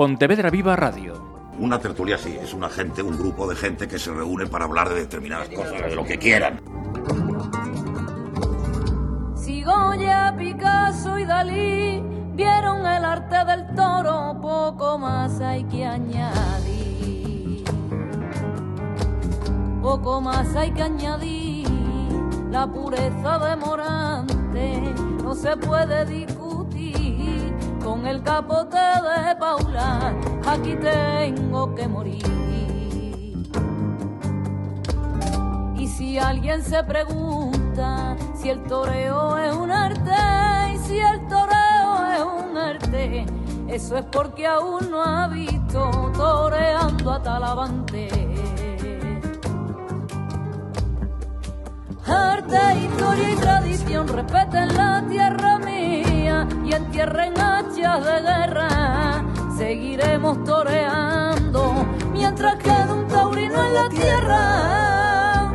Pontevedra Viva Radio. Una tertulia sí, es una gente, un grupo de gente que se reúne para hablar de determinadas cosas, de lo que quieran. Si Goya, Picasso y Dalí vieron el arte del toro, poco más hay que añadir. Poco más hay que añadir, la pureza de Morante no se puede discutir con el capote de Paula, aquí tengo que morir. Y si alguien se pregunta si el toreo es un arte y si el toreo es un arte, eso es porque aún no ha visto toreando a Talavante. Arte, historia y tradición, respeten la tierra mía y entierren hachas de guerra. Seguiremos toreando mientras quede un taurino en la tierra.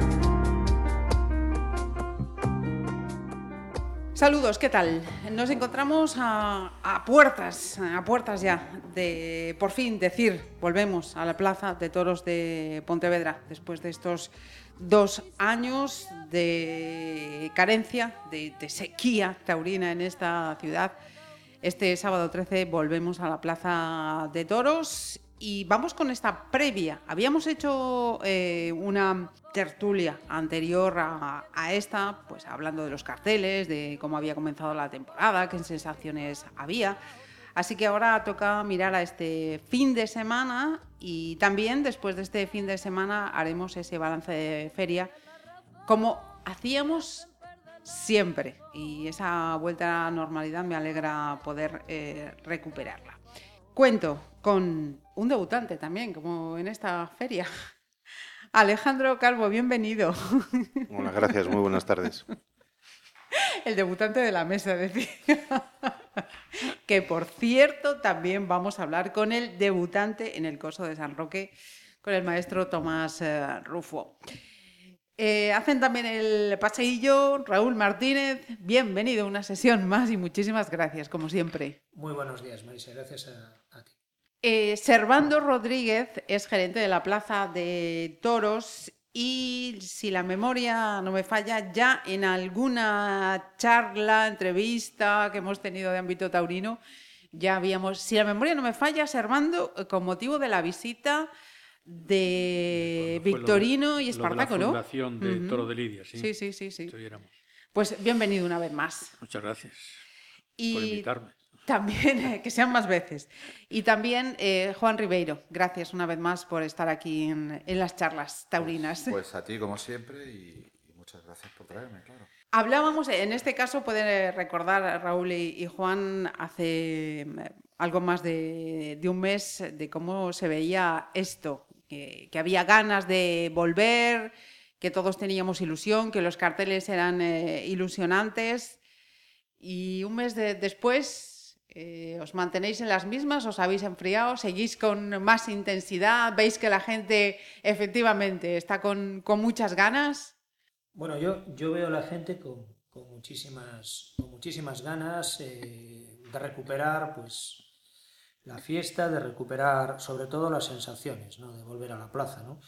Saludos, ¿qué tal? Nos encontramos a, puertas, a puertas ya de por fin decir, volvemos a la Plaza de Toros de Pontevedra después de estos dos años de carencia, de, de, sequía taurina en esta ciudad. Este sábado 13 volvemos a la Plaza de Toros y vamos con esta previa. Habíamos hecho eh, una tertulia anterior a, esta, pues hablando de los carteles, de cómo había comenzado la temporada, qué sensaciones había. Así que ahora toca mirar a este fin de semana y también después de este fin de semana haremos ese balance de feria como hacíamos siempre y esa vuelta a la normalidad me alegra poder eh, recuperarla. Cuento con un debutante también, como en esta feria. Alejandro Calvo, bienvenido. Hola, gracias, muy buenas tardes. El debutante de la mesa, decía. que por cierto también vamos a hablar con el debutante en el coso de San Roque, con el maestro Tomás eh, Rufo. Eh, hacen también el paseillo Raúl Martínez. Bienvenido a una sesión más y muchísimas gracias, como siempre. Muy buenos días, Marisa. Gracias a. Eh, Servando Rodríguez es gerente de la Plaza de Toros y si la memoria no me falla, ya en alguna charla, entrevista que hemos tenido de ámbito taurino, ya habíamos, si la memoria no me falla, Servando, con motivo de la visita de Victorino y Espartaco, ¿no? ¿no? La fundación de uh -huh. Toro de Lidia, sí. Sí, sí, sí. Pues bienvenido una vez más. Muchas gracias y por invitarme. También, eh, que sean más veces. Y también eh, Juan Ribeiro, gracias una vez más por estar aquí en, en las charlas taurinas. Pues, pues, a ti, como siempre, y, y, muchas gracias por traerme, claro. Hablábamos, en este caso pueden recordar Raúl y, y Juan hace eh, algo más de, de, un mes de cómo se veía esto, que, que, había ganas de volver, que todos teníamos ilusión, que los carteles eran eh, ilusionantes. Y un mes de, después eh, ¿Os mantenéis en las mismas? ¿Os habéis enfriado? ¿Seguís con más intensidad? ¿Veis que la gente efectivamente está con, con muchas ganas? Bueno, yo, yo veo a la gente con, con muchísimas, con muchísimas ganas eh, de recuperar pues, la fiesta, de recuperar sobre todo las sensaciones, ¿no? de volver a la plaza. ¿no?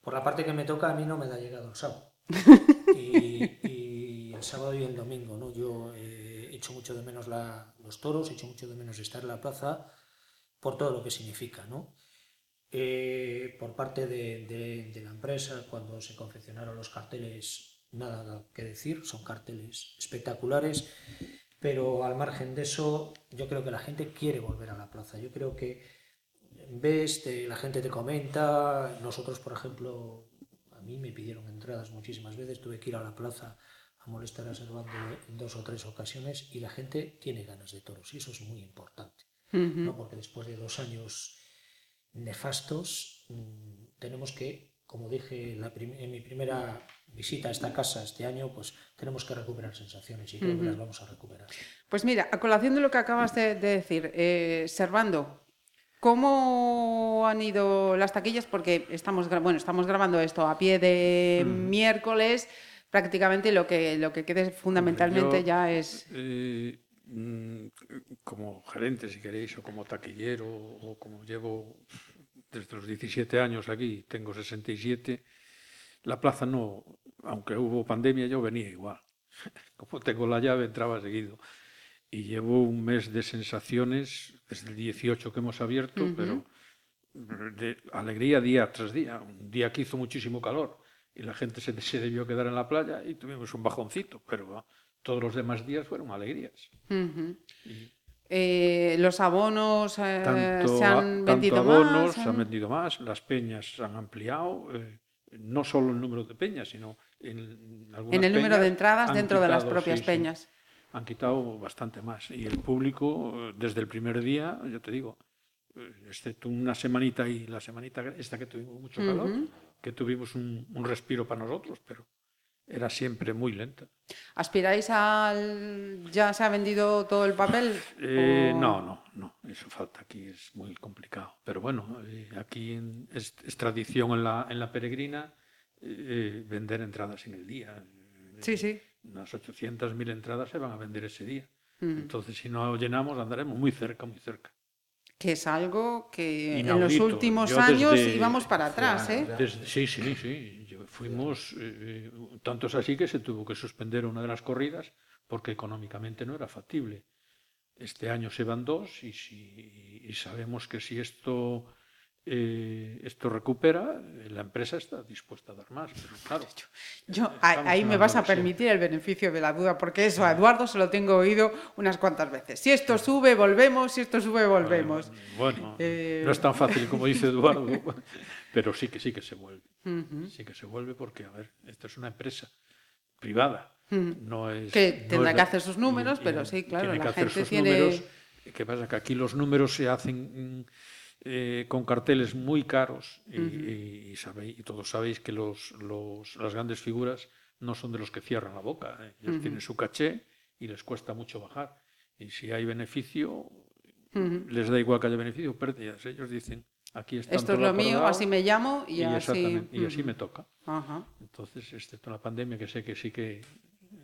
Por la parte que me toca, a mí no me da llegado el sábado. y, y, el sábado y el domingo. ¿no? Yo eh, echo mucho de menos la, los toros, echo mucho de menos estar en la plaza por todo lo que significa, ¿no? Eh, por parte de, de, de, la empresa, cuando se confeccionaron los carteles, nada que decir, son carteles espectaculares, pero al margen de eso, yo creo que la gente quiere volver a la plaza. Yo creo que ves, te, la gente te comenta, nosotros, por ejemplo, a mí me pidieron entradas muchísimas veces, tuve que ir a la plaza molestar a Servando en dos o tres ocasiones y la gente tiene ganas de toros y eso es muy importante, uh -huh. ¿no? porque después de dos años nefastos mmm, tenemos que, como dije en, en, mi primera visita a esta casa este año, pues tenemos que recuperar sensaciones y creo uh -huh. que las vamos a recuperar. Pues mira, a colación de lo que acabas de, de decir, eh, Servando, ¿Cómo han ido las taquillas? Porque estamos, bueno, estamos grabando esto a pie de mm. miércoles. Prácticamente lo que, lo que quede fundamentalmente yo, ya es. Eh, mm, como gerente, si queréis, o como taquillero, o como llevo desde los 17 años aquí, tengo 67, la plaza no, aunque hubo pandemia, yo venía igual. Como tengo la llave, entraba seguido. Y llevo un mes de sensaciones, desde el 18 que hemos abierto, pero de alegría día tras día. Un día que hizo muchísimo calor y la gente se, se debió quedar en la playa y tuvimos un bajoncito, pero todos los demás días fueron alegrías. Ujú. Eh, los abonos eh, Tanto, se han vendido abonos más. se han vendido más, las peñas se han ampliado, eh, no solo el número de peñas, sino en, algunas en el número de entradas dentro de las quitado, propias sí, sí, peñas. han quitado bastante más. Y el público, eh, desde el primer día, yo te digo, eh, excepto una semanita y la semanita esta que tuvimos mucho calor, que tuvimos un, un respiro para nosotros, pero era siempre muy lenta. ¿Aspiráis al... ya se ha vendido todo el papel? Eh, ¿O- no, no, no, eso falta aquí, es muy complicado. Pero bueno, eh, aquí en- es, es tradición en la, en la peregrina eh, vender entradas en el día. Sí, sí. Unas 800.000 entradas se van a vender ese día. Entonces, si no llenamos, andaremos muy cerca, muy cerca. Que es algo que en los últimos Yo años desde- íbamos para atrás, ¿eh? Desde- sí, sí, sí. Fuimos, eh, tanto es así que se tuvo que suspender una de las corridas porque económicamente no era factible. Este año se van dos y, si, y sabemos que si esto, eh, esto recupera, eh, la empresa está dispuesta a dar más. Pero claro, Yo, Estamos ahí me vas a permitir el beneficio de la duda, porque eso a Eduardo se lo tengo oído unas cuantas veces. Si esto sube, volvemos, si esto sube, volvemos. Bueno, Eh, no es tan fácil como dice Eduardo, pero sí que sí que se vuelve. Sí que se vuelve porque, a ver, esto es una empresa privada. No es, Que no tendrá es que hacer sus números, pero sí, claro, tiene la que hacer gente sus tiene- números. ¿Qué pasa? Que aquí los números se hacen eh, con carteles muy caros y, sabéis, y todos sabéis que los, los- las grandes figuras no son de los que cierran la boca. ¿eh? Ellos tienen su caché y les cuesta mucho bajar. Y si hay beneficio, les da igual que haya beneficio o pérdidas. Ellos dicen, aquí está Esto es lo mío, así me llamo y, y, así. y así me toca. Entonces, excepto la pandemia, que sé que sí que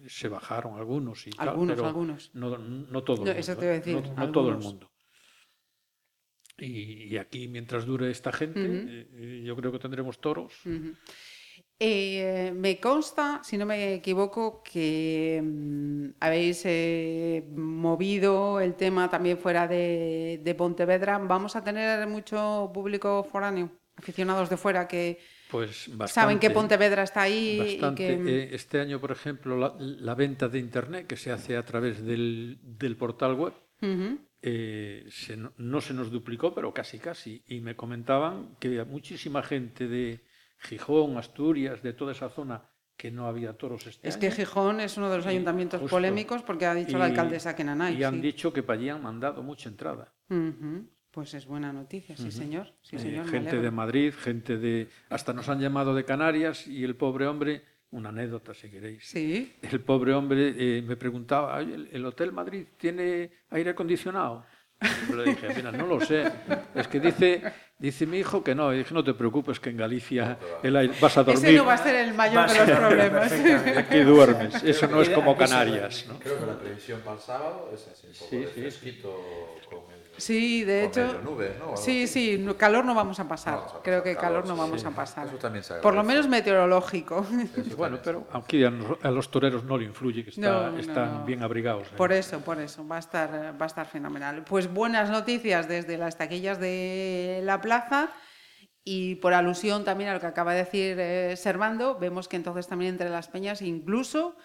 se bajaron algunos y tal, Algunos, pero algunos. No, no todo el No, mundo. eso te iba a ¿eh? decir, No, no todo el mundo. Y, y aquí, mientras dure esta gente, eh, eh, yo creo que tendremos toros. Eh, me consta, si no me equivoco, que mm, habéis eh, movido el tema también fuera de, de Pontevedra. ¿Vamos a tener mucho público foráneo, aficionados de fuera que Pues bastante. saben que Pontevedra está ahí Bastante. y que... Eh, este año, por ejemplo, la, la venta de Internet que se hace a través del, del portal web. Eh, se no, se nos duplicó, pero casi casi. Y me comentaban que había muchísima gente de Gijón, Asturias, de toda esa zona, que no había toros este Es año. que Gijón es uno de los ayuntamientos justo. polémicos porque ha dicho la alcaldesa que Nanay. Y han sí. dicho que para allí han mandado mucha entrada. Pues es buena noticia, sí señor. Sí, Eh, señor gente de Madrid, gente de... Hasta nos han llamado de Canarias y el pobre hombre, una anécdota si queréis. Sí. El pobre hombre eh, me preguntaba, "Oye, ¿el, el Hotel Madrid tiene aire acondicionado? Yo le dije, mira, no lo sé. Es que dice, dice mi hijo que no. Y dije, no te preocupes, que en Galicia el aire, vas a dormir. Ese no va a ser el mayor de los problemas. Aquí duermes. Eso no es como Canarias. ¿no? Creo que la previsión para el sábado es así, un poco Sí, de sí, con el... Sí, de hecho. Sí, así. sí, calor no vamos a pasar. No vamos a Creo que calor calor, no vamos sí. a pasar. Eso también se Por lo menos meteorológico. Y bueno, pero aquí a, los toreros no le influye, que está- No, no, están no. bien abrigados. ¿eh? Por eso, por eso, va a estar, va a estar fenomenal. Pues buenas noticias desde las taquillas de la plaza y por alusión también a lo que acaba de decir eh, Servando, vemos que entonces también entre las peñas incluso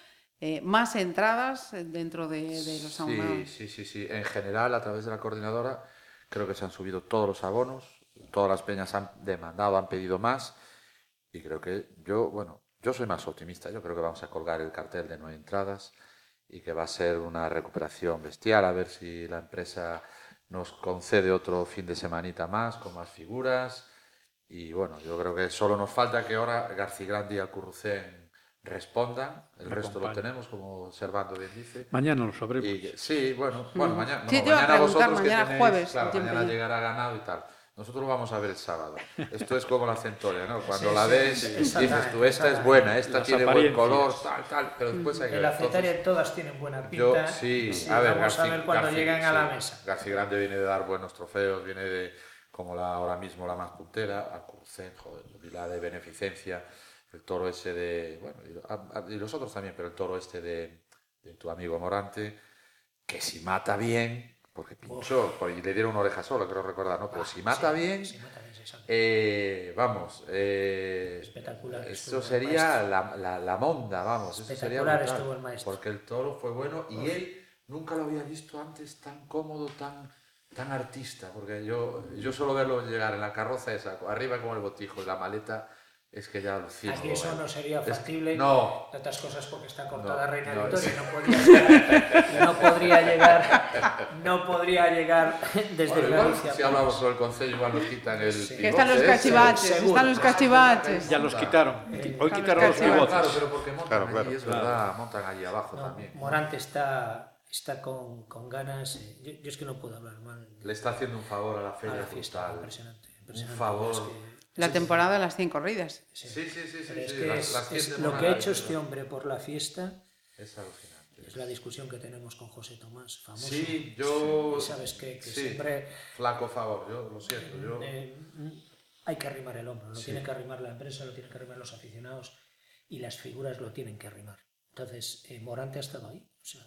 eh, más entradas dentro de, de los Sí, sí, sí, sí. En general, a través de la coordinadora, creo que se han subido todos los abonos, todas las peñas han demandado, han pedido más, y creo que yo, bueno, yo soy más optimista. Yo creo que vamos a colgar el cartel de hay entradas y que va a ser una recuperación bestial, a ver si la empresa nos concede otro fin de semanita más, con más figuras. Y bueno, yo creo que solo nos falta que ahora García Grande y Alcurrucén respondan. El Me resto lo tenemos, como Servando bien dice. Mañana lo sabremos. Y que- sí, bueno, bueno, mañana, Sí, no, mañana vosotros que mañana tenéis- jueves, claro, mañana ya. llegará ganado y tal. nosotros lo vamos a ver el sábado. Esto es como la centoria, ¿no? Cuando Sí, la ves, sí, dices tú, esta es buena, esta Las tiene buen color, tal, tal, pero después hay que En ver. la cetaria todas tienen buena yo, pinta. sí, Sí, a ver, vamos a Garci- ver cuando Garci- lleguen a la mesa. García Grande viene de dar buenos trofeos, viene de, como la, ahora mismo la más puntera, Alcurcén, joder, y la de Beneficencia, el toro ese de, bueno, y, a- a- y los otros también, pero el toro este de, de tu amigo Morante, que si mata bien, porque pinchó, y le dieron una oreja sola, creo recordar, ¿no? Pero si mata bien, Sí, mata bien, sí, eh, vamos, eh, Espectacular, Esto sería la, la, la monda, vamos. Eso sería Espectacular brutal, estuvo el maestro. Porque el toro fue bueno y él nunca lo había visto antes tan cómodo, tan, tan artista. Porque yo, yo suelo verlo llegar en la carroza esa, arriba como el botijo y la maleta, es que ya alucino. Aquí eso no sería Es- factible. no. De otras cosas porque está cortada No, Reina no, Victoria es- y no podría llegar, y no podría llegar, no podría llegar desde Bueno, igual, Galicia. si hablamos con el consejo, igual nos quitan el. Sí. Que están los pivote cachivaches, seguro. están los cachivaches. Ya los quitaron. Hoy Claro, quitaron los pivotes. claro, pero porque montan Claro, allí, claro. es verdad, montan allí abajo No, también. Morante está, está con, con ganas. eh, Yo, yo es que no puedo hablar mal Le está haciendo un favor a la a feria la fiesta. brutal. Impresionante. Un impresionante. favor. La temporada de las 100 corridas. Sí, sí, sí, sí. pero es sí, que las- es- las es lo que ha hecho es este hombre por la fiesta Es alucinante. es la discusión que tenemos con José Tomás, famoso. Sí, yo. Sabes que, que sí, siempre Flaco favor, yo lo siento. Yo, eh, hay que arrimar el hombro, lo Sí. tiene que arrimar la empresa, lo tienen que arrimar los aficionados y las figuras lo tienen que arrimar. Entonces, eh, Morante ha estado ahí. O sea,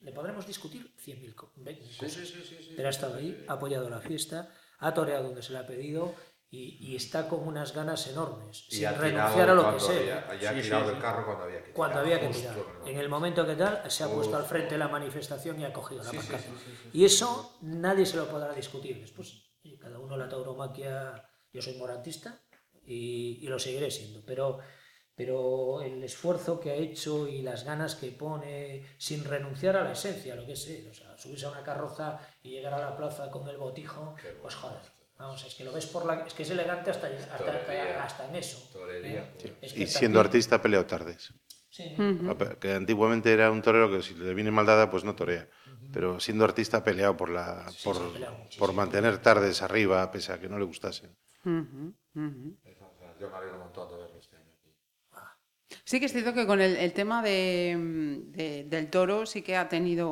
le podremos discutir 100.000 co- ve- sí, cosas, sí, sí, sí, sí. pero ha estado ahí, ha apoyado la fiesta, ha toreado donde se le ha pedido y, y está con unas ganas enormes, Y sin renunciar a lo que cuando sea. había- Sí, tirado sí, sí. carro cuando había que Cuando tirar, había que tirar. en el En el momento que tal, se ha puesto Uf. al frente de la manifestación y ha cogido la Sí, sí, pancarta. sí, sí, sí. Y eso nadie se lo podrá discutir. Después, cada uno la tauromaquia, yo soy morantista y, y lo seguiré siendo, pero, pero el esfuerzo que ha hecho y las ganas que pone sin renunciar a la esencia, lo que es o sea, subirse a una carroza y llegar a la plaza con el botijo, pues joder. Vamos, es que lo ves por la... Es que es elegante hasta, hasta, hasta, Torería. hasta en eso. Torería, ¿eh? Es que Y siendo aquí- artista ha peleado tardes. Sí. Que antiguamente era un torero que si le viene mal dada, pues no torea. Pero siendo artista ha peleado por, la, por, por mantener tardes arriba, pese a que no le gustasen. Yo me alegro un montón de verlo este año aquí. Sí que es cierto que con el, el tema de, mm, de- del toro sí que ha tenido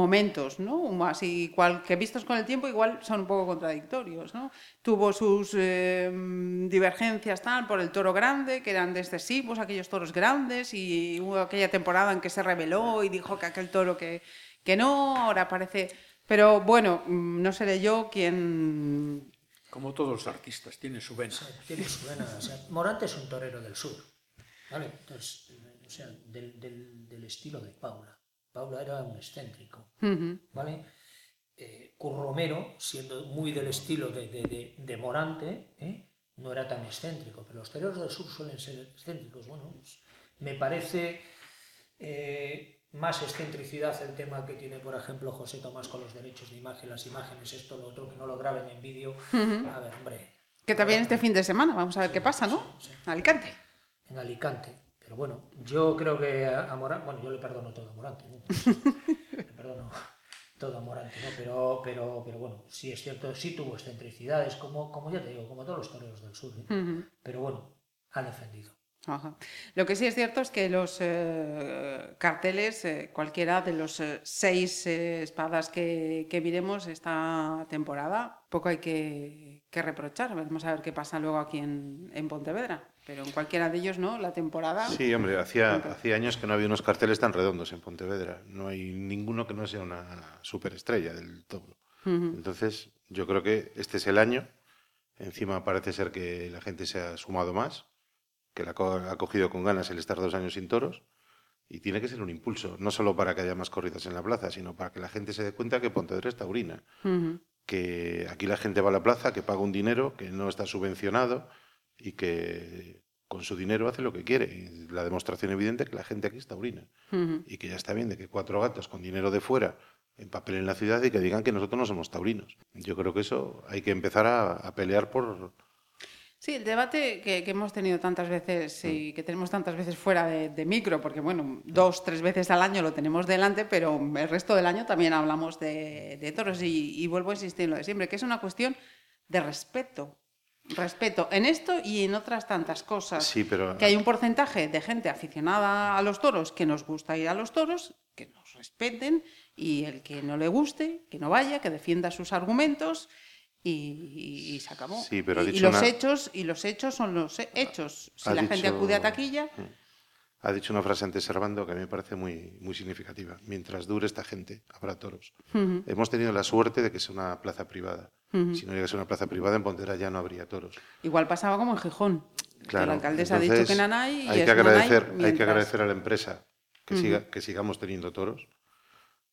momentos, ¿no? Así cual, que vistos con el tiempo igual son un poco contradictorios, ¿no? Tuvo sus eh, mm, divergencias tal por el toro grande, que eran de excesivos, aquellos toros grandes, y hubo aquella temporada en que se rebeló y dijo que aquel toro que, que no, ahora parece... Pero bueno, mm, no seré yo quien... Como todos los artistas, tiene su vena. tiene su vena. O sea, Morante es un torero del sur, ¿vale? Entonces, eh, o sea, del, del- del estilo de Paula. Paula era un excéntrico, ¿vale? Eh, Curromero, siendo muy del estilo de, de- de- de Morante, ¿eh? no era tan excéntrico, pero los toreros del sur suelen ser excéntricos. Bueno, pues, me parece eh, más excentricidad el tema que tiene, por ejemplo, José Tomás con los derechos de imagen, las imágenes, esto, lo otro, que no lo graben en vídeo. A ver, hombre, Que también este fin de semana, vamos a ver qué pasa, ¿no? Alicante. En Alicante. Pero bueno, yo creo que a, Morante, bueno, yo le perdono todo a Morante, ¿no? le perdono todo a Morante, ¿no? Pero, pero, pero bueno, sí es cierto, sí tuvo excentricidades, como, como ya te digo, como todos los toreros del sur, ¿eh? Pero bueno, ha defendido. Ajá. Lo que sí es cierto es que los eh, carteles, eh, cualquiera de los eh, seis espadas que, que miremos esta temporada, poco hay que, que reprochar. Vamos a ver qué pasa luego aquí en, en Pontevedra. Pero en cualquiera de ellos, ¿no? La temporada. Sí, hombre, hacía, hacía años que no había unos carteles tan redondos en Pontevedra. No hay ninguno que no sea una superestrella del toro. Entonces, yo creo que este es el año. Encima parece ser que la gente se ha sumado más, que la ha cogido con ganas el estar dos años sin toros. Y tiene que ser un impulso, no solo para que haya más corridas en la plaza, sino para que la gente se dé cuenta que Pontevedra es taurina. Que aquí la gente va a la plaza, que paga un dinero, que no está subvencionado y que con su dinero hace lo que quiere. Y la demostración evidente es que la gente aquí es taurina. Y que ya está bien de que cuatro gatos con dinero de fuera empapelen en la ciudad y que digan que nosotros no somos taurinos. Yo creo que eso hay que empezar a, a pelear por... Sí, el debate que, que hemos tenido tantas veces y que tenemos tantas veces fuera de, de micro, porque bueno, dos, tres veces al año lo tenemos delante, pero el resto del año también hablamos de, de toros y, y vuelvo a insistir en lo de siempre, que es una cuestión de respeto. Respeto en esto y en otras tantas cosas. Sí, pero Que hay un porcentaje de gente aficionada a los toros que nos gusta ir a los toros, que nos respeten, y el que no le guste, que no vaya, que defienda sus argumentos y, y se acabó. Sí, pero ha y, y los una- hechos y los hechos son los he- hechos. Si la gente acude a taquilla, ha dicho una frase antes Servando que a mí me parece muy, muy significativa. Mientras dure esta gente, habrá toros. Hemos tenido la suerte de que sea una plaza privada. Si no llegase a una plaza privada, en Pontevedra ya no habría toros. igual pasaba como en Gijón. que Claro. la alcaldesa ha dicho que Nanay y hay que agradecer, Nanay hay que mientras- agradecer a la empresa que, siga, que sigamos teniendo toros,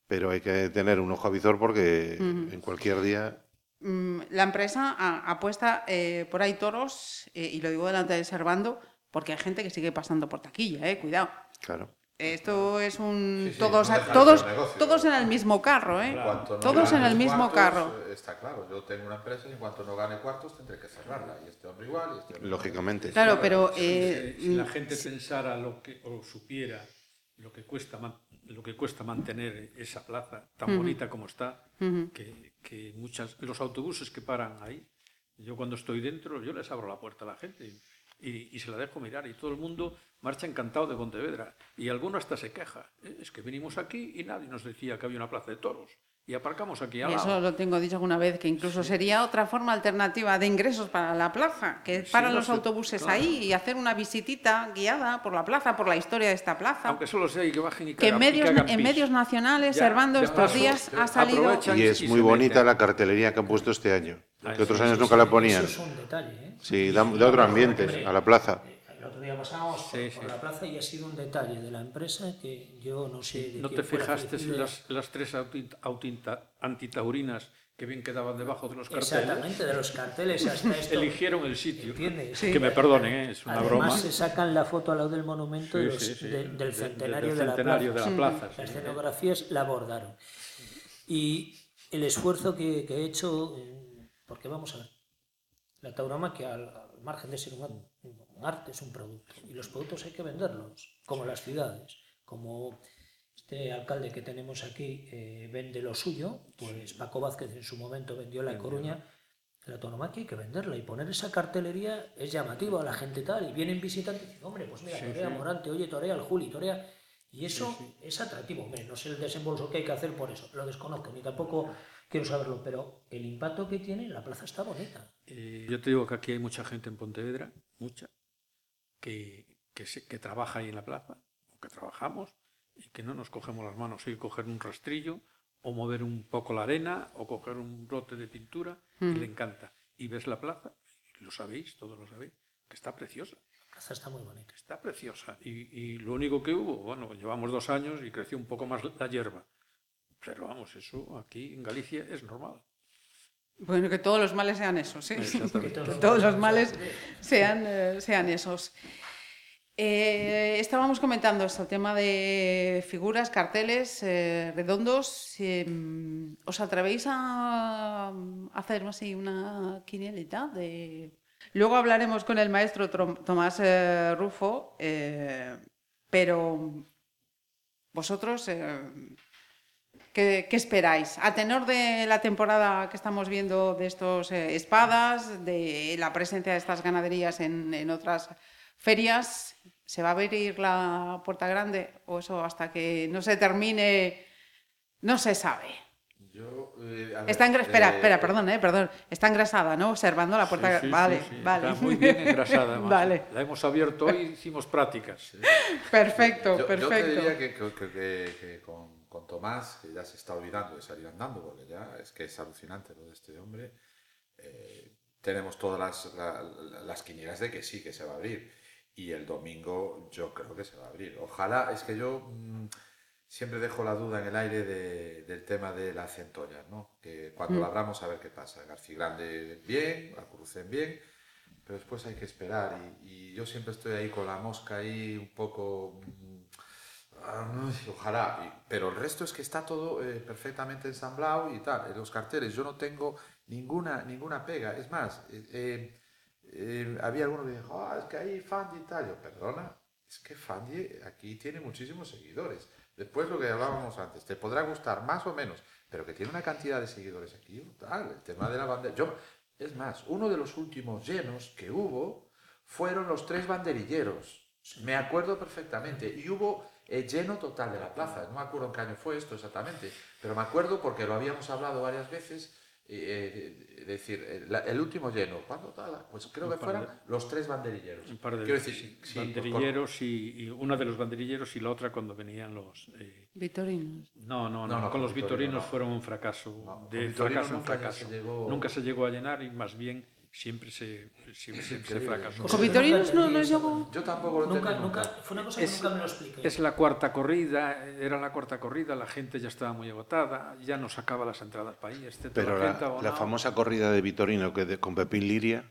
pero hay que tener un ojo avizor porque en cualquier día Mm, la empresa a- apuesta eh, por ahí toros, eh, y lo digo delante de Servando, porque hay gente que sigue pasando por taquilla, eh, cuidado. Claro. Esto es un... Sí, sí, todos, no todos, negocio. todos en el mismo carro, ¿eh? No todos en el mismo cuartos, carro. Está claro, yo tengo una empresa y en cuanto no gane cuartos tendré que cerrarla. Y este hombre igual. Y este hombre Lógicamente. Claro, pero... Si- eh, si la gente pensara lo que, o supiera lo que cuesta lo que cuesta mantener esa plaza tan bonita como está, que, que muchas los autobuses que paran ahí, yo cuando estoy dentro, yo les abro la puerta a la gente y, y- se la dejo mirar y todo el mundo marcha encantado de Pontevedra y alguno hasta se queja. "Eh, Es que vinimos aquí y nadie nos decía que había una plaza de toros y aparcamos aquí al Eso lado. lo tengo dicho alguna vez, que incluso sería otra forma alternativa de ingresos para la plaza, que paran no los sé, autobuses claro. ahí y hacer una visitita guiada por la plaza, por la historia de esta plaza. Aunque solo sea y que bajen y que y medios, hagan en medios nacionales, Ya, Servando, estos paso, días que ha salido... Y es y muy bonita meten. la cartelería que han puesto este año, Ah, que otros sí, años sí, nunca sí, la ponían. Eso es un detalle, ¿eh? Sí, da, da otro ambiente a la plaza. El otro día pasamos por, Sí, por sí. la plaza y ha sido un detalle de la empresa que yo no sé de ¿No te fijaste en las, las tres autinta- antitaurinas que bien quedaban debajo de los carteles? Exactamente, de los carteles hasta esto. Eligieron el sitio. Que me perdonen, ¿eh? es una Además, broma. se sacan la foto al lado del monumento Sí, de los- sí, sí, de- de- del de- centenario, de, centenario la de la plaza. Las escenografías la abordaron. Y el esfuerzo que, que he hecho, eh, porque vamos a ver, la tauromaquia, al, al margen de ser un, un arte, es un producto. Y los productos hay que venderlos, como las ciudades. Como este alcalde que tenemos aquí eh, vende lo suyo, pues Paco Vázquez en su momento vendió La Coruña. La tauromaquia hay que venderla y poner esa cartelería es llamativo a la gente tal. Y vienen visitantes y dicen, hombre, pues mira, torea Morante, oye, torea al Juli, torea. Y eso es atractivo. Hombre, no sé el desembolso que hay que hacer por eso, lo desconozco, ni tampoco quiero saberlo, pero el impacto que tiene, la plaza está bonita. Eh, yo te digo que aquí hay mucha gente en Pontevedra, mucha, que, que, se- que trabaja ahí en la plaza, o que trabajamos, y que no nos cogemos las manos, que coger un rastrillo, o mover un poco la arena, o coger un brote de pintura, y le encanta. Y ves la plaza, y lo sabéis, todos lo sabéis, que está preciosa. La plaza está muy bonita. Está preciosa. Y, y lo único que hubo, bueno, llevamos dos años y creció un poco más la hierba. Pero vamos, eso aquí en Galicia es normal. Bueno, que todos los males sean esos, ¿sí? Exactamente. que todos los males sean, eh, sean esos. Eh, estábamos comentando esto, el tema de figuras, carteles eh, redondos. eh, ¿Os atrevéis a hacer así una quinielita? De... Luego hablaremos con el maestro Tomás eh, Rufo, eh, pero vosotros, eh, ¿Qué, qué esperáis? A tenor de la temporada que estamos viendo de estos eh, espadas, de la presencia de estas ganaderías en, en otras ferias, ¿se va a abrir la puerta grande? ¿O eso hasta que no se termine no se sabe? Yo, eh, ver, Está engre- espera, eh, espera, perdón, eh, perdón. Está engrasada, ¿no? Observando la puerta. Sí, sí, vale, sí, sí. vale. Está muy bien engrasada. además. vale, La hemos abierto hoy y hicimos prácticas. perfecto, Yo, yo te perfecto. diría que- que- que- que con, con Tomás, que ya se está olvidando de salir andando, porque ya es que es alucinante lo de este hombre, eh, tenemos todas las, la- la- las quinielas de que sí, que se va a abrir. Y el domingo yo creo que se va a abrir. Ojalá, es que yo mm, siempre dejo la duda en el aire de- del tema de la centolla, ¿no? Que cuando la abramos a ver qué pasa. García Grande bien, Alcurucén bien, pero después hay que esperar y, y yo siempre estoy ahí con la mosca ahí un poco mm, ay, ojalá. Y- pero el resto es que está todo eh, perfectamente ensamblado y tal en los carteles. Yo no tengo ninguna ninguna pega. Es más eh, eh, eh, había alguno que dijo "Ah, es que hay Fandi y tal yo perdona es que Fandi aquí tiene muchísimos seguidores después lo que hablábamos antes te podrá gustar más o menos pero que tiene una cantidad de seguidores aquí tal el tema de la bandera yo Es más, uno de los últimos llenos que hubo fueron los tres banderilleros. Me acuerdo perfectamente. Y hubo el lleno total de la plaza. No me acuerdo en qué año fue esto exactamente, pero me acuerdo porque lo habíamos hablado varias veces. eh, eh, decir, el, el último lleno, ¿cuándo tal? Pues creo que de- los tres banderilleros. Un par de Quiero decir, sí. sí, banderilleros y, y una de los banderilleros y la otra cuando venían los... eh, Vitorinos. no, no, no, No, no, con con los Vitorino vitorinos no. fueron un fracaso, No, de fracaso en fracaso. se llegó- Nunca se llegó a llenar y más bien siempre se, siempre se, se fracasó. ¿Con Vitorinos no, no llegó? Yo tampoco lo Nunca, nunca, fue una cosa que Es- nunca me lo expliqué. Es la cuarta corrida, era la cuarta corrida, la gente ya estaba muy agotada, ya no sacaba las entradas para ahí. excepto Pero la, la, gente la abonada. famosa corrida de Vitorino que de- con Pepín Liria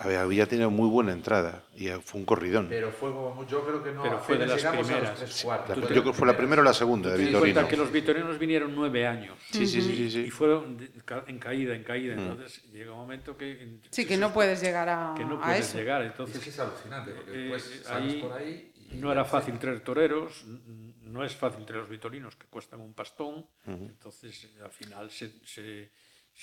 había, había tenido muy buena entrada y fue un corridón. Pero fue como, yo creo que no, Pero fue de las primeras. tres yo creo que fue la primera o la segunda de Vitorino. cuenta que los vitorinos vinieron nueve años. Sí, sí, sí, sí, Y fueron en caída, en caída. Entonces llega un momento que... en- Sí, que no puedes llegar a, que no puedes. Es que es alucinante, porque eh, después eh, sales ahí por ahí y no era fácil traer toreros, no es fácil traer los vitorinos que cuestan un pastón. Entonces, al final se, se,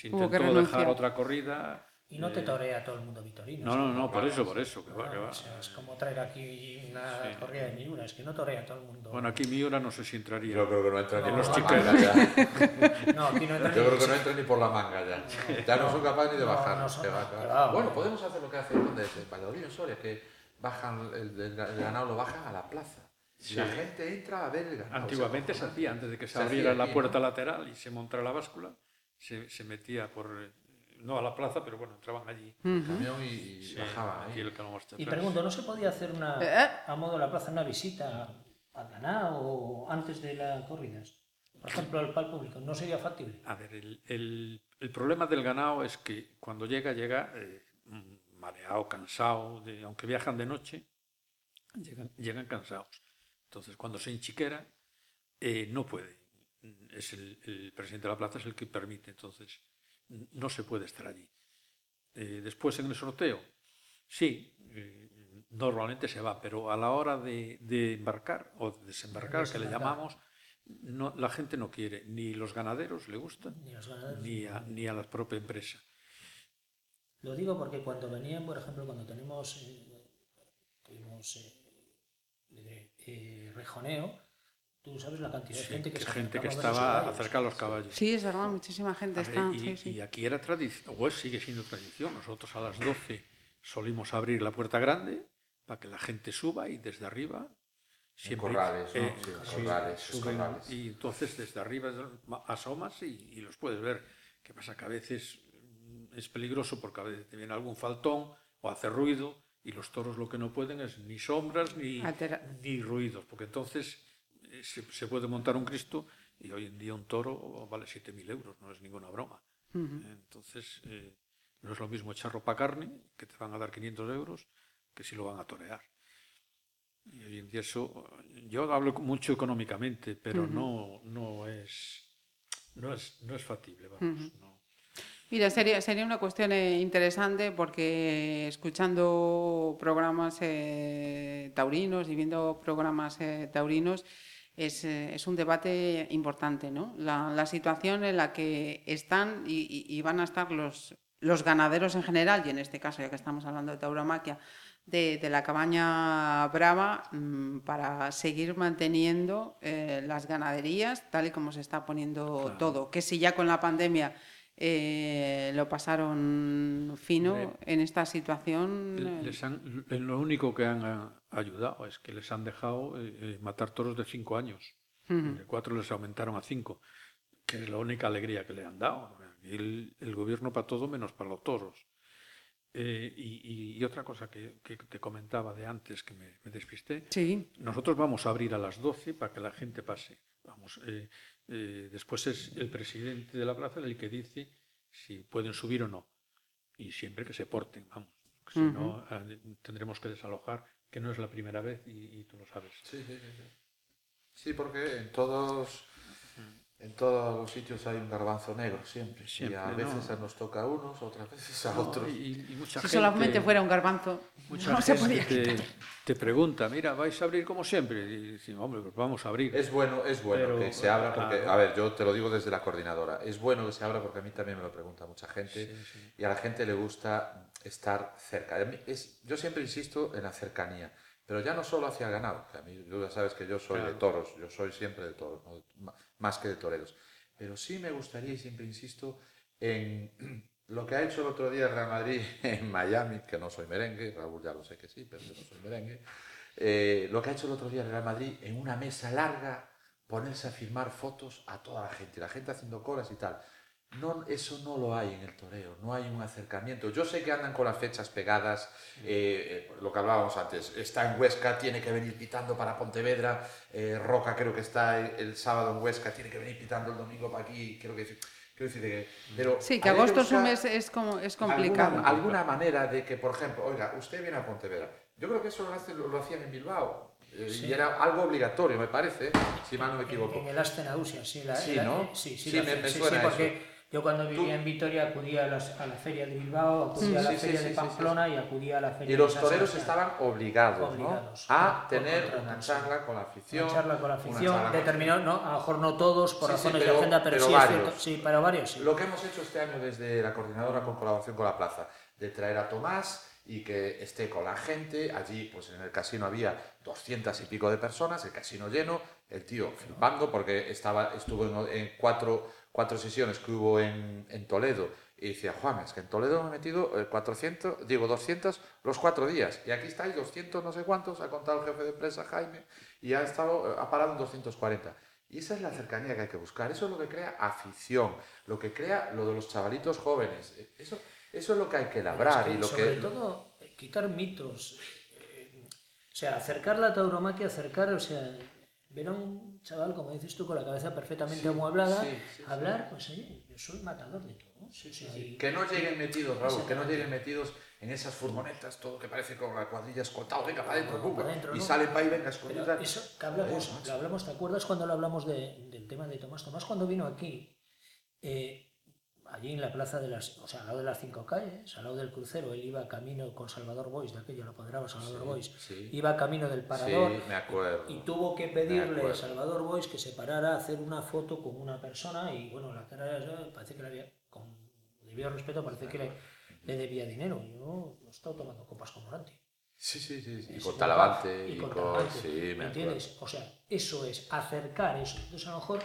intentó dejar otra corrida. Y no te torea todo el mundo Vitorino. No, ¿sí? no, no, por eso, por eso. Que va, que va. O sea, es como traer aquí una corrida de Miura, es que no torea todo el mundo. Bueno, aquí Miura no sé si entraría. Yo creo que no entra ni No, por los la manga ya. No, aquí no entra Yo ni- creo que no entra ni por la manga ya. Ya no son capaces ni de bajar. no son- Bueno, podemos hacer lo que hace donde Valladolid en Soria, que bajan el, el- ganado lo bajan a la plaza. Y la gente entra a ver el ganado. Antiguamente O se sea, hacía, antes de que se, se abriera la aquí, puerta ¿no? lateral y se montara la báscula, se, se metía por, eh, no a la plaza, pero bueno, entraban allí. camión y, Sí, bajaban aquí ahí. el Y pregunto, ¿no se podía hacer una, Eh. a modo de la plaza una visita al ganado o antes de las corridas? Por ejemplo, al, al público, ¿no sería factible? A ver, el, el- el problema del ganado es que cuando llega, llega eh, mareado, cansado, de- aunque viajan de noche, llegan, llegan cansados. Entonces, cuando se enchiquera, eh, no puede. Es el, el presidente de la plaza es el que permite, entonces no se puede estar allí. Eh, después en el sorteo, sí, eh, normalmente se va, pero a la hora de, de embarcar o de desembarcar, que le llamamos, no, la gente no quiere, ni los ganaderos le gustan, Ni los ganaderos. ni a, ni a la propia empresa. Lo digo porque cuando venían, por ejemplo, cuando tenemos, eh, tuvimos eh, eh, rejoneo, tú sabes la cantidad de gente que se gente que estaba caballos. acerca a los caballos. Sí, es verdad, muchísima gente ver, está. y, sí, sí. y aquí era tradición, o es- sigue siendo tradición. Nosotros a las 12 solimos abrir la puerta grande para que la gente suba y desde arriba siempre corrales, ¿no? eh, Sí, sí, corrales, suben corrales. y entonces desde arriba asomas y, y los puedes ver. ¿Qué pasa? Que a veces es peligroso porque a veces te viene algún faltón o hace ruido y los toros lo que no pueden es ni sombras ni, Altera- ni ruidos, porque entonces eh, se, se puede montar un Cristo y hoy en día un toro vale 7.000 euros, no es ninguna broma. Entonces, eh, no es lo mismo echar ropa carne, que te van a dar 500 euros, que si lo van a torear. Y hoy en día eso, yo hablo mucho económicamente, pero no, no, es, no, es, no es factible. Vamos, no. Mira, sería, sería una cuestión eh, interesante porque escuchando programas eh, taurinos y viendo programas eh, taurinos es, eh, es un debate importante, ¿no? La, la situación en la que están y, van a estar los, los ganaderos en general, y en este caso, ya que estamos hablando de tauromaquia, de, de la cabaña brava mm, para seguir manteniendo eh, las ganaderías tal y como se está poniendo todo. Que si ya con la pandemia eh, lo pasaron fino en esta situación. Eh, Les han- lo único que han ah, ayudado es que les han dejado eh, eh, matar toros de cinco años. De cuatro les aumentaron a cinco, que es la única alegría que le han dado. El, el gobierno para todo menos para los toros. Eh, y, y- y otra cosa que, que te comentaba de antes, que me, me despisté, Sí, nosotros vamos a abrir a las 12 para que la gente pase. Vamos, eh, eh, después es el presidente de la plaza el que dice si pueden subir o no. Y siempre que se porten, vamos. Si no, eh, tendremos que desalojar, que no es la primera vez y, y tú lo sabes. Sí, sí, sí. Sí, porque en todos, En todos los sitios hay un garbanzo negro, siempre. Siempre, y a ¿no? veces nos toca a unos, otras veces a No, otros. y, y mucha Si gente, solamente fuera un garbanzo, mucha no se gente podía te, te pregunta, mira, vais a abrir como siempre. Y decimos, hombre, pues vamos a abrir. Es bueno, es bueno Pero, que se abra porque, claro. a ver, yo te lo digo desde la coordinadora, es bueno que se abra porque a mí también me lo pregunta mucha gente y a la gente le gusta estar cerca. Es- yo siempre insisto en la cercanía, pero ya no solo hacia el ganado, que a mí tú ya sabes que yo soy de toros, yo soy siempre de toros, más que de toreros, pero sí me gustaría y siempre insisto en lo que ha hecho el otro día el Real Madrid en Miami, que no soy merengue, Raúl ya lo sé que sí, pero yo no soy merengue, eh, lo que ha hecho el otro día el Real Madrid en una mesa larga, ponerse a firmar fotos a toda la gente, la gente haciendo colas y tal. No, eso no lo hay en el toreo, no hay un acercamiento. Yo sé que andan con las fechas pegadas, eh, eh, lo que hablábamos antes, está en Huesca, tiene que venir pitando para Pontevedra, eh, Roca creo que está el, el sábado en Huesca, tiene que venir pitando el domingo para aquí, creo que quiero decir que... Pero Sí, que agosto es un mes es, como, es complicado. Alguna, alguna manera de que, por ejemplo, oiga, usted viene a Pontevedra. Yo creo que eso lo, hace- lo- lo hacían en Bilbao. Sí. Y era algo obligatorio, me parece, si mal no me equivoco. En, en el Astenausia, sí. La, Sí, la- ¿no? Sí, sí, Sí, la me- me sí, suena sí, porque eso. Yo cuando vivía Tú- en Vitoria acudía a, las- a la feria de Bilbao, acudía a la Sí, feria sí, de Pamplona y acudía a la feria Y los de San toreros Sebastián. estaban obligados, Obligados, ¿no? a tener una charla con la afición. Una charla con la afición, determinado, no, a lo mejor no todos por razones pero- de agenda, pero, pero sí es varios. cierto. Sí, para varios. Lo que hemos hecho este año desde la coordinadora con colaboración con la plaza, de traer a Tomás y que esté con la gente. Allí, pues en el casino había 200 y pico de personas, el casino lleno, el tío filmando porque estaba, estuvo en, en cuatro, cuatro sesiones que hubo en, en Toledo. Y decía, Juan, es que en Toledo me he metido eh, 400, digo 200 los cuatro días. Y aquí estáis 200 no sé cuántos, ha contado el jefe de empresa Jaime, y ha, estado, eh, ha parado en 240. Y esa es la cercanía que hay que buscar. Eso es lo que crea afición, lo que crea lo de los chavalitos jóvenes. Eh, Eso, eso es lo que hay que labrar. Es que, y lo sobre que, todo, eh, quitar mitos. eh, o sea, acercar la tauromaquia, acercar, o sea, ver a un chaval, como dices tú, con la cabeza perfectamente amueblada, sí, sí, sí. hablar, pues oye, yo soy matador de toros. o sea, y- que no lleguen metidos, Raúl, que no lleguen metidos en esas furgonetas, todo que parece con la cuadrilla escoltado, venga para adentro, No, para y ¿no? salen para ahí, venga, Pero escondidas. eso que hablamos, lo hablamos, ¿te acuerdas cuando lo hablamos de- del tema de Tomás? Tomás cuando vino aquí, eh, allí en la plaza de las, o sea, al lado de las cinco calles, al lado del crucero, él iba camino con Salvador Bois, de aquello lo apoderaba Salvador Bois, sí. iba camino del parador Sí, me acuerdo. y tuvo que pedirle a Salvador Bois que se parara a hacer una foto con una persona y bueno, la cara esa parece que le había, con debido respeto, parece que le, le debía dinero. Yo no he estado tomando copas con Moranti. Sí, sí, sí, sí. Y con Talavante, y y con con... Talavante, Sí, me acuerdo. ¿Entiendes? O sea, eso es acercar eso. Entonces, a lo mejor,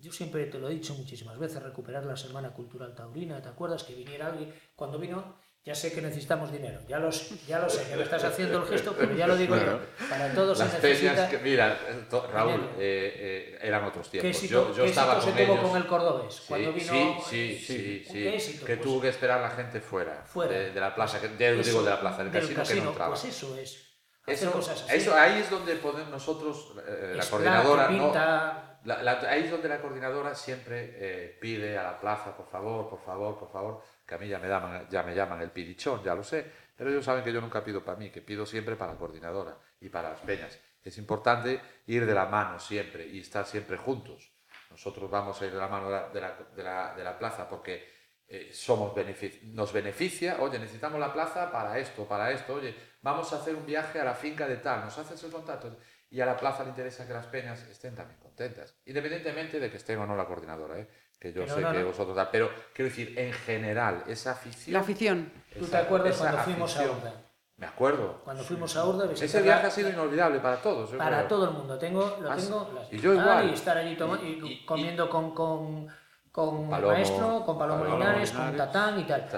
yo siempre te lo he dicho muchísimas veces, recuperar la Semana Cultural Taurina. ¿Te acuerdas que viniera alguien? Cuando vino, ya sé que necesitamos dinero. Ya, los, ya lo sé, que me estás haciendo el gesto, pero ya lo digo yo. Para todo se Las necesita... peñas que, mira, eh, to- Raúl, eh, eh, eran otros ¿Qué tiempos. éxito, yo yo qué estaba con se tuvo ellos. con el cordobés? Sí, Cuando vino, sí, sí, sí, ¿Qué sí, éxito? que Pues- tuvo que esperar la gente fuera, Fuera. De, de la plaza, que, de, Eso, digo de la plaza, del del casino, que no entraba. Pues eso es. Eso, cosas así. eso, ahí es donde podemos nosotros, eh, la coordinadora, que no, pinta, la- la- ahí es donde la coordinadora siempre eh, pide a la plaza, por favor, por favor, por favor, que a mí ya me, llaman, ya me llaman el pidichón, ya lo sé, pero ellos saben que yo nunca pido para mí, que pido siempre para la coordinadora y para las peñas. Es importante ir de la mano siempre y estar siempre juntos. Nosotros vamos a ir de la mano de la, de la- de la- de la plaza porque eh, somos benefic- nos beneficia, oye, necesitamos la plaza para esto, para esto, oye, vamos a hacer un viaje a la finca de tal, nos haces el contacto y a la plaza le interesa que las peñas estén también contentas, independientemente de que estén o no la coordinadora, ¿eh? que yo Pero sé no, que no. vosotros tal, pero quiero decir, en general, esa afición... La afición. ¿Tú te esa- acuerdas esa cuando fuimos a afición- Urda? Me acuerdo. Cuando fuimos a Urda, Ese viaje ha sido inolvidable para todos. Para creo. todo el mundo. Tengo, lo Ah, tengo las- Y yo igual. Y estar allí toma- y, Y- y- comiendo con, con, con Palomo, el maestro, con Palomo, Palomo Linares, con. Tatán y tal.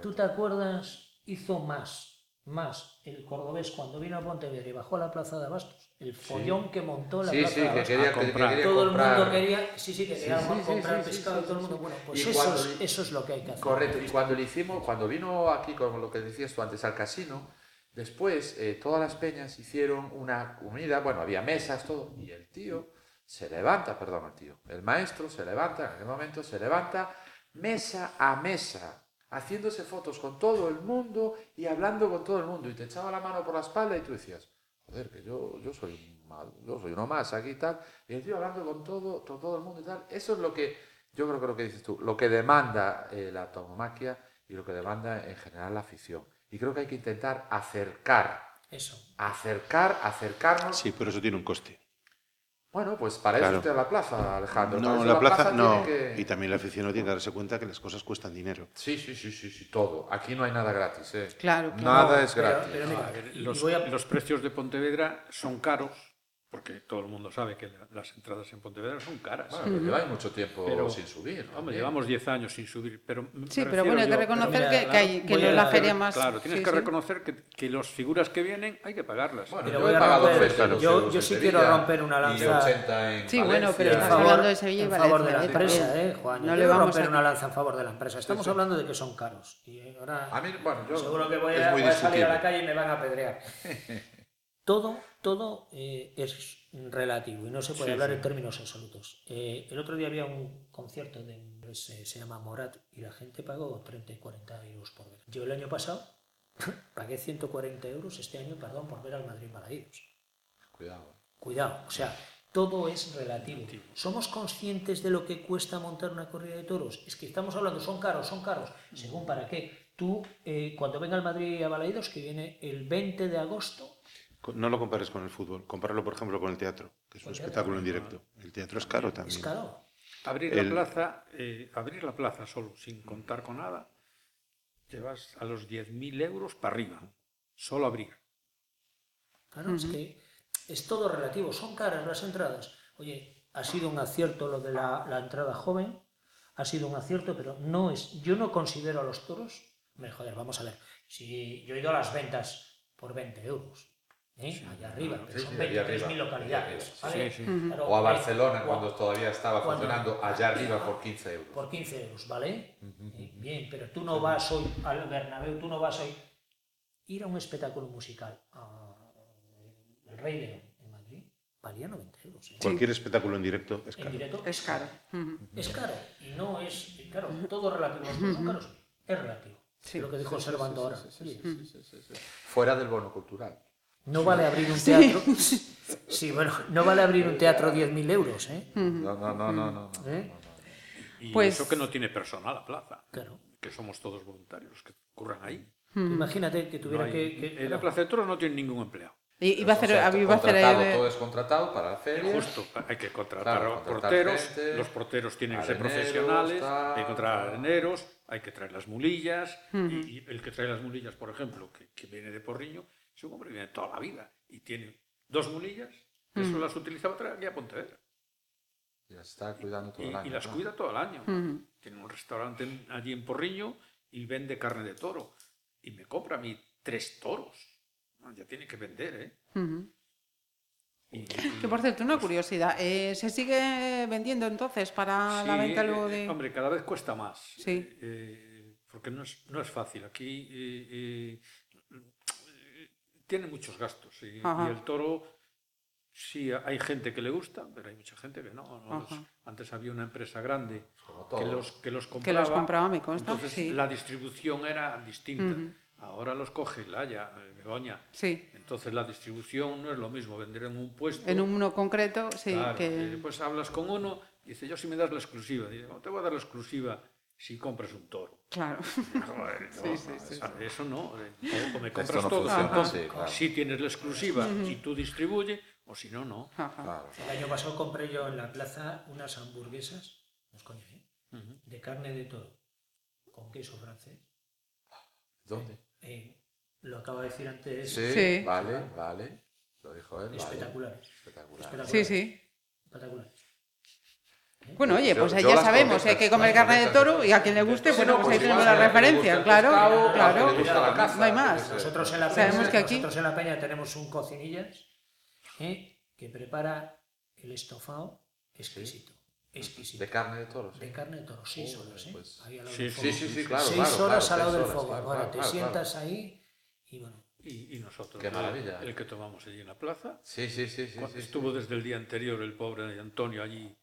¿Tú te acuerdas? Hizo más, más el cordobés cuando vino a Pontevedra y bajó a la plaza de Abastos. El follón que montó la Sí, plaza sí, de que quería, A que- que comprar. quería todo el mundo quería, sí, sí, que Sí, quería comprar pescado todo el mundo. Bueno, pues eso, cuando- es, eso es lo que hay que hacer. Correcto, y cuando le hicimos, cuando vino aquí con lo que decías tú antes al casino, después eh, todas las peñas hicieron una comida, bueno, había mesas, todo, y el tío se levanta, perdón, el tío, el maestro se levanta, en aquel momento se levanta mesa a mesa, haciéndose fotos con todo el mundo y hablando con todo el mundo, y te echaba la mano por la espalda y tú decías, joder, que yo, yo soy un normal. Yo soy uno más aquí y tal. Y tío hablando con todo, con todo el mundo y tal. Eso es lo que, yo creo que lo que dices tú, lo que demanda eh, la tauromaquia y lo que demanda en general la afición. Y creo que hay que intentar acercar, Eso. acercar, acercarnos. Sí, pero eso tiene un coste. Bueno, pues para eso Claro. está la plaza, Alejandro. No, eso la plaza no. tiene que- Y también la afición tiene que darse cuenta que las cosas cuestan dinero. Sí, sí, sí, sí, sí, todo. Aquí no hay nada gratis, ¿eh? Claro, claro. Nada es gratis. pero mira, A a- los precios de Pontevedra son caros, porque todo el mundo sabe que la- las entradas en Pontevedra son caras. Bueno, pero lleváis mucho tiempo Pero- sin subir. Hombre, también. llevamos 10 años sin subir, pero... Sí, pero bueno, hay que yo- reconocer pero mira, que, que hay- que no es la feria más... Claro, tienes sí, que sí. reconocer que, que las figuras que vienen hay que pagarlas. Bueno, Pero yo he pagado romper- 30 euros yo- yo sí Sevilla quiero romper una y lanza. 80 en Sí, bueno, Valencia. pero favor, hablando de Sevilla y en favor de la Valencia, ¿eh? empresa. ¿eh, Juan? No Yo le vamos romper a- una lanza en favor de la empresa. Estamos hablando de que son caros. Y ahora A mí, bueno, yo... seguro que voy a, salir a la calle y me van a apedrear. todo todo eh, es relativo y no se puede Sí, hablar sí. en términos absolutos. Eh, el otro día había un concierto de se llama Morat y la gente pagó 30 y 40 euros por ver. Yo el año pasado pagué 140 euros este año, perdón, por ver al Madrid Balaídos. Cuidado. Cuidado, o sea, todo es relativo. ¿Somos conscientes de lo que cuesta montar una corrida de toros? Es que estamos hablando, son caros, son caros. Según para qué. Tú, eh, cuando venga el Madrid a Balaidos, que viene el 20 de agosto, No lo compares con el fútbol. Compáralo, por ejemplo, con el teatro, que es un espectáculo en directo. El teatro es caro también. es caro. Abrir El- la plaza, eh, abrir la plaza solo, sin contar con nada, llevas a los 10.000 euros para arriba. Solo abrir. Claro, es que es todo relativo. Son caras las entradas. Oye, ha sido un acierto lo de la, la entrada joven, ha sido un acierto, pero no es. Yo no considero a los toros. Hombre, joder, vamos a ver. Si yo he ido a las ventas por 20 euros. ¿Eh? allá arriba, pero sí, son sí, allá 23.000 arriba, localidades. ¿vale? Sí, Claro, O a eh, Barcelona, o cuando todavía estaba cuando- funcionando, allá arriba por 15 euros. por 15 euros, ¿vale? Eh, Bien, pero tú no vas hoy al Bernabéu, tú no vas hoy ir a un espectáculo musical, a El Rey León en Madrid, valía 90 euros. ¿eh? Cualquier espectáculo en directo es En caro. directo Es caro. Es caro y no es, claro, todo relativo, los son caros, es relativo. Sí. Lo que dijo Servando ahora. Fuera del bono cultural. No vale abrir un teatro. Sí, bueno, no vale abrir un teatro 10.000 euros, ¿eh? No, no, no, no. no, no. ¿Eh? Y Pues- eso que no tiene personal la plaza, Claro. que somos todos voluntarios, los que curran ahí. Imagínate que No tuviera hay- que... que- en la plaza de toros no tiene ningún empleado. Y a hacer, O sea, iba a hacer eh, todo es contratado para feria. Justo, hay que contratar Claro, a contratar porteros, gente, los porteros tienen que ser profesionales, tal, hay que contratar areneros, hay que traer las mulillas, y, y el que trae las mulillas, por ejemplo, que, que viene de Porriño, es un hombre que viene toda la vida y tiene dos mulillas, que eso las utilizaba traer aquí a Pontevedra. Ya se está cuidando todo Y, el año. y las ¿no? cuida todo el año. Tiene un restaurante allí en Porriño y vende carne de toro. Y me compra a mí tres toros. Ya tiene que vender, ¿eh? Y- Que por cierto, una curiosidad. eh, ¿Se sigue vendiendo entonces para la venta luego eh, de.? Hombre, cada vez cuesta más. Sí. Eh, porque no es, no es fácil. Aquí eh, eh, tiene muchos gastos. Y, el toro, sí, hay gente que le gusta, pero hay mucha gente que no. ¿no? Los- antes había una empresa grande que los, que los compraba. Que los compraba, me consta, Entonces sí. la distribución era distinta. Ahora los coge Laya, eh, Begoña. Sí. Entonces la distribución no es lo mismo vender en un puesto. En uno concreto, sí. Claro, que... y después hablas con uno y dice, yo si me das la exclusiva. Dice, no te voy a dar la exclusiva si compras un toro. Claro. Joder, no, Sí, sí, no, sí, eso- Eso no. eh, O, me compras no todo. funciona claro. Si tienes la exclusiva y tú distribuye, o si no, no. Claro. El año pasado compré yo en la plaza unas hamburguesas, no es coña, ¿eh? de carne de toro, con queso francés. ¿Dónde? Eh, lo acaba de decir antes, Sí, Sí. vale, vale. Lo dijo él. vale. espectaculares. Espectacular. espectaculares, Sí, sí. espectaculares. Bueno, oye, pues yo ya sabemos, hay que comer carne de toro y a quien le guste, Sí, bueno, no, pues pues ahí tenemos la referencia, claro, pescado, claro. la No hay más. qué sé. Nosotros en la Sabemos peña, que aquí- nosotros en la peña tenemos un cocinillas ¿eh? que prepara el estofado exquisito. Exquisito. De carne de toro. sí. De carne de toro, seis horas, ¿eh? pues- Ahí al lado Sí, del sí, fuego. Sí, sí, sí, claro. seis claro, horas claro, al lado del fuego. claro, claro, te claro, sientas ahí y bueno. Y, y nosotros, Qué maravilla. El, que tomamos allí en la plaza, Sí, sí, sí, sí. cuando sí, sí. estuvo desde el día anterior el pobre Antonio allí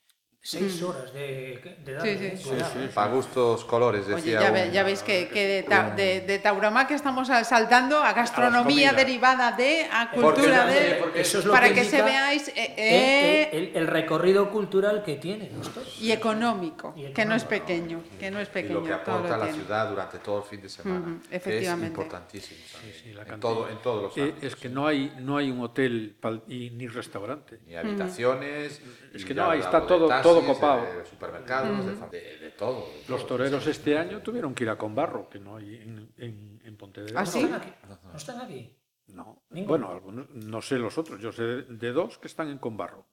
seis horas de, de darle, Sí, sí. ¿eh? Sí, Cuidado, sí, ¿eh? Para gustos colores, Oye, decía. ya, un- ve- ya veis que, que de, ta- de, de tauromaquia estamos saltando a gastronomía comidas. derivada de, a cultura no de... Eso es lo para que que, se veáis... eh, El, eh, el- el recorrido cultural que tiene toros. y económico, Y que no es económico. pequeño, que no es y pequeño. lo que todo aporta lo la tiene. ciudad durante todo el fin de semana. Que efectivamente. Es importantísimo. también, sí, la en, todo, en todos los Eh, ámbitos. es que no hay, no hay un hotel y ni restaurante. Ni habitaciones. Es y que ya no, ahí está todo- todo copado. De supermercados, de, fa- de- de todo. de Los todo. toreros este año tuvieron que ir a Conbarro, que no hay en, en, en Pontevedra. ¿Ah, ¿No sí? están aquí? ¿No están aquí? No. Ninguno. Bueno, algunos, no sé los otros. Yo sé de dos que están en Conbarro.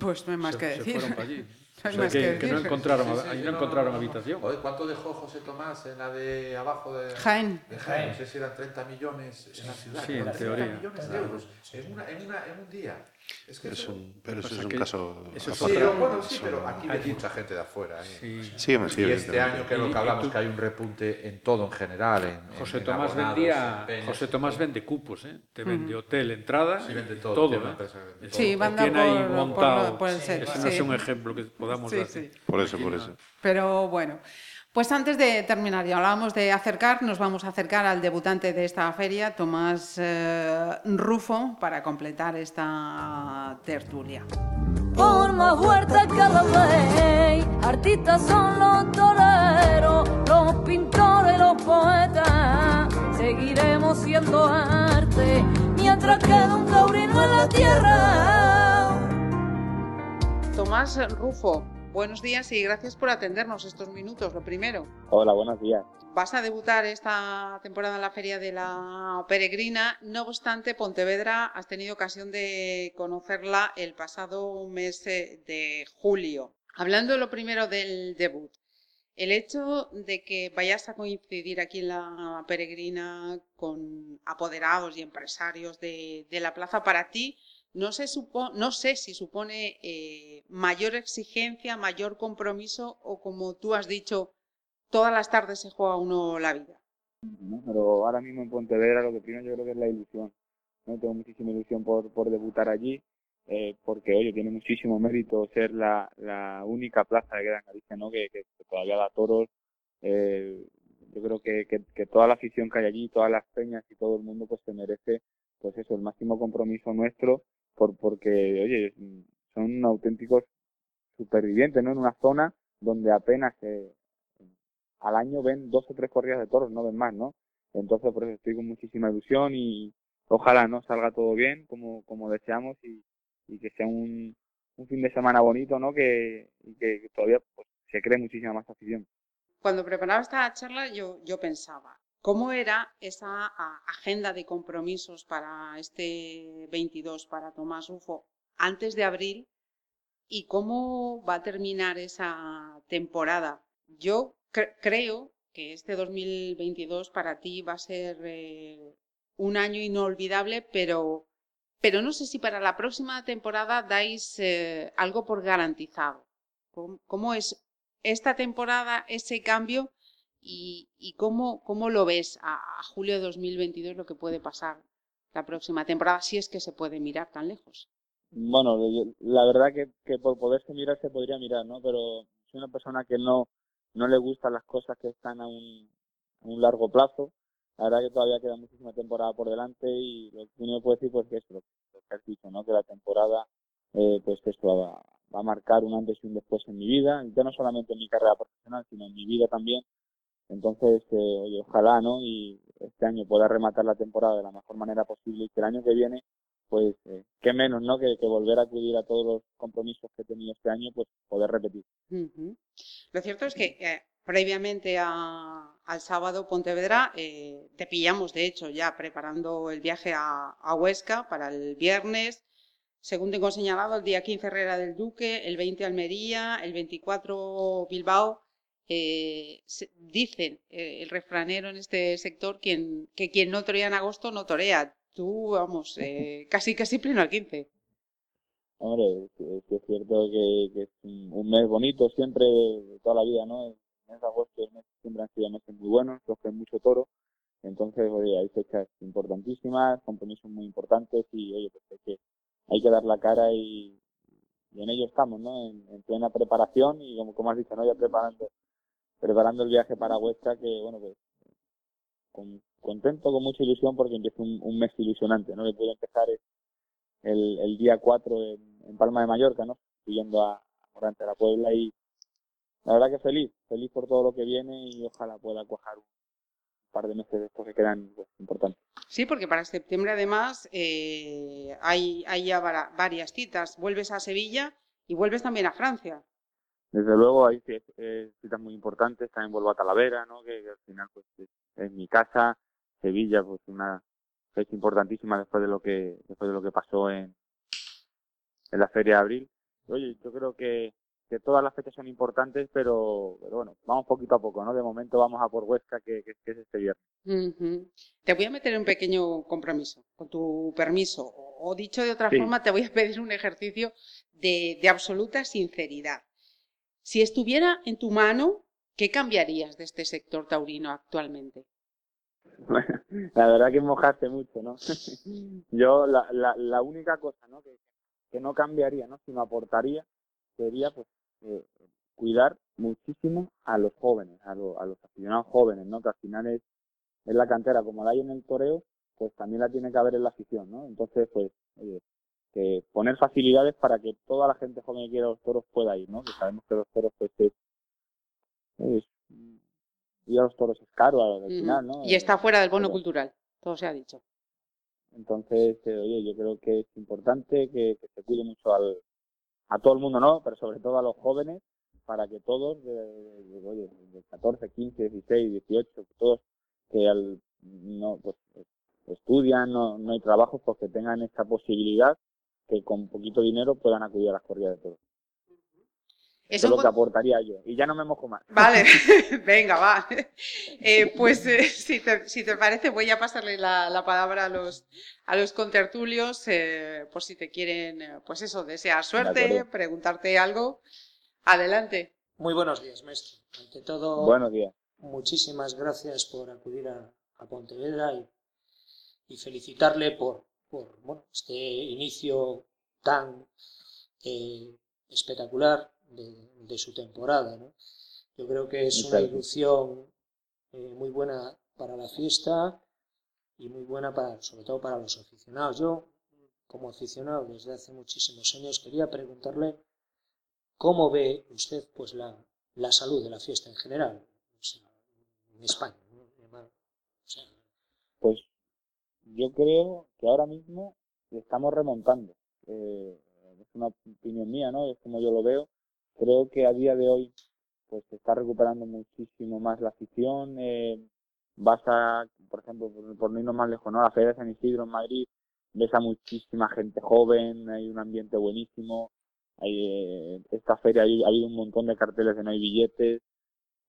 Pues no hay más se, que se decir. fueron para allí. No hay O sea, más que, que que no encontraron, Sí, sí, ahí sí, no no, encontraron no, no. habitación. Joder, ¿Cuánto dejó José Tomás en la de abajo de Jaén. de Jaén? No sé si eran 30 millones en la ciudad. Sí, en 30 teoría. millones de euros en, una, en, una, en un día. Es que Es eso- un- pero eso es un que caso. eso es Sí, aparte. otra- bueno, sí, Eso- pero aquí hay mucha gente de afuera. ¿eh? Sí. Sí, hombre, sí, y este año que es lo que hablamos, tú- que hay un repunte en todo en general. En, en- José en Tomás abonados, vendía, en peñas, José Tomás vende cupos, ¿eh? Te vende hotel, entrada, Sí, y vende todo, todo, ¿eh? vende todo. Sí, manda tiene ahí por- por- montado. por el set, Ese no es un ejemplo que podamos Sí, dar. sí. Por eso, por eso. Pero bueno, pues antes de terminar, ya hablábamos de acercar, nos vamos a acercar al debutante de esta feria, Tomás eh, Rufo, para completar esta tertulia. Por más fuerte que la ley, artistas son los toreros, los pintores, los poetas. Seguiremos siendo arte mientras quede un taurino en la tierra. Tomás Rufo, buenos días y gracias por atendernos estos minutos, lo primero. Hola, buenos días. Vas a debutar esta temporada en la Feria de la Peregrina. No obstante, Pontevedra has tenido ocasión de conocerla el pasado mes eh, de julio. Hablando lo primero del debut, el hecho de que vayas a coincidir aquí en la Peregrina con apoderados y empresarios de, de la plaza, para ti no, se supo- no sé si supone eh, mayor exigencia, mayor compromiso o como tú has dicho, todas las tardes se juega uno la vida. ¿no? Pero ahora mismo en Pontevedra lo que primero yo creo que es la ilusión. ¿no? Tengo muchísima ilusión por, por debutar allí, eh, porque oye, tiene muchísimo mérito ser la, la única plaza queda en Galicia, ¿no? que, que todavía da toros. Eh, yo creo que, que, que toda la afición que hay allí, todas las peñas y todo el mundo pues se merece pues eso, el máximo compromiso nuestro, por, porque oye, son auténticos supervivientes, ¿no? En una zona donde apenas eh, al año ven dos o tres corridas de toros, no ven más, ¿no? Entonces, por eso estoy con muchísima ilusión y ojalá no salga todo bien como, como deseamos y, y que sea un, un fin de semana bonito, ¿no? Que, que, que todavía pues, se cree muchísima más afición. Cuando preparaba esta charla yo, yo pensaba, ¿cómo era esa agenda de compromisos para este 22 para Tomás Rufo antes de abril y cómo va a terminar esa temporada? Yo cre- creo que este 2022 para ti va a ser eh, un año inolvidable, pero, pero no sé si para la próxima temporada dais eh, algo por garantizado. ¿Cómo, cómo es esta temporada, ese cambio y, y cómo, cómo lo ves a, a julio de 2022 lo que puede pasar la próxima temporada, si es que se puede mirar tan lejos? Bueno, la verdad que, que por poderse mirar se podría mirar, ¿no? Pero soy una persona que no, no le gustan las cosas que están a un, a un largo plazo. La verdad que todavía queda muchísima temporada por delante y lo que uno puede decir pues que es lo, que has dicho, ¿no? Que la temporada eh, pues esto va, va a marcar un antes y un después en mi vida, ya no solamente en mi carrera profesional, sino en mi vida también. Entonces, eh, oye, ojalá, ¿no? Y este año pueda rematar la temporada de la mejor manera posible y que el año que viene pues eh, qué menos, ¿no? Que, volver a acudir a todos los compromisos que he tenido este año, pues poder repetir. Lo cierto es que eh, previamente a- al sábado Pontevedra te pillamos, de hecho, ya preparando el viaje a, a Huesca para el viernes. Según tengo señalado, el día 15 Herrera del Duque, el 20 Almería, el 24 Bilbao. Eh, se- dicen eh, el refranero en este sector quien, que quien no torea en agosto no torea. Tú, vamos, eh, casi casi pleno al 15. Hombre, sí es cierto que, que es un, mes bonito siempre de, toda la vida, ¿no? El mes de agosto y el mes siempre han sido meses muy buenos, hay mucho toro. Entonces, oye, hay fechas importantísimas, compromisos muy importantes y, oye, pues hay que, hay que dar la cara y, y en ello estamos, ¿no? En, plena preparación y como, como has dicho, ¿no? Ya preparando, preparando el viaje para Huesca, que bueno, pues contento, con mucha ilusión porque empieza un, mes ilusionante, ¿no? Que puede empezar el, el día 4 en, Palma de Mallorca, ¿no? Siguiendo a, Morante de la Puebla y la verdad que feliz, feliz por todo lo que viene y ojalá pueda cuajar un par de meses después que quedan pues, importantes. Sí, porque para septiembre además eh, hay, hay ya varias citas. Vuelves a Sevilla y vuelves también a Francia. Desde luego hay citas muy importantes, también vuelvo a Talavera, ¿no? que, al final pues es mi casa, Sevilla, pues una fecha importantísima después de lo que después de lo que pasó en, en la feria de abril. Oye, yo creo que, que todas las fechas son importantes, pero, pero bueno, vamos poquito a poco, ¿no? De momento vamos a por Huesca, que, que, es este viernes. Te voy a meter un pequeño compromiso, con tu permiso, o, dicho de otra forma, te voy a pedir un ejercicio de, de absoluta sinceridad. Si estuviera en tu mano, ¿qué cambiarías de este sector taurino actualmente? la verdad que mojaste mucho, ¿no? Yo la, la, la única cosa, ¿no? Que, no cambiaría, ¿no? Sino aportaría sería, pues, eh, cuidar muchísimo a los jóvenes, a, a los aficionados jóvenes, ¿no? Que al final es, es la cantera, como la hay en el toreo, pues también la tiene que haber en la afición, ¿no? Entonces, pues, oye, que poner facilidades para que toda la gente joven que quiera los toros pueda ir, ¿no? Que sabemos que los toros, pues, es, es ir a los toros es caro al final, ¿no? Y está fuera del bono cultural, todo se ha dicho. Entonces, eh, oye, yo creo que es importante que, se cuide mucho al, a todo el mundo, ¿no? Pero sobre todo a los jóvenes, para que todos, de, oye, de 14, 15, 16, 18, todos que al, no, pues, estudian, no, no hay trabajo, pues que tengan esta posibilidad que con poquito dinero puedan acudir a las corridas de toros. Eso es lo que aportaría yo. Y ya no me mojo más. Vale, venga, va. Eh, pues eh, si, te, si, te, parece, voy a pasarle la, la palabra a los, a los contertulios, eh, por si te quieren, pues eso, desear suerte, preguntarte algo. Adelante. Muy buenos días, maestro. Ante todo, buenos días. muchísimas gracias por acudir a, a Pontevedra y, y, felicitarle por, por bueno, este inicio tan espectacular de, su temporada. ¿no? Yo creo que es una ilusión eh, muy buena para la fiesta y muy buena para, sobre todo para los aficionados. Yo, como aficionado desde hace muchísimos años, quería preguntarle cómo ve usted pues la, la salud de la fiesta en general, en España. Yo creo que ahora mismo estamos remontando. Eh, es una opinión mía, ¿no? Es como yo lo veo creo que a día de hoy pues se está recuperando muchísimo más la afición. Eh, vas a, por ejemplo, por, no irnos más lejos, ¿no? La Feria de San Isidro en Madrid, ves a muchísima gente joven, hay un ambiente buenísimo. Hay, eh, esta feria ha habido un montón de carteles de no hay billetes,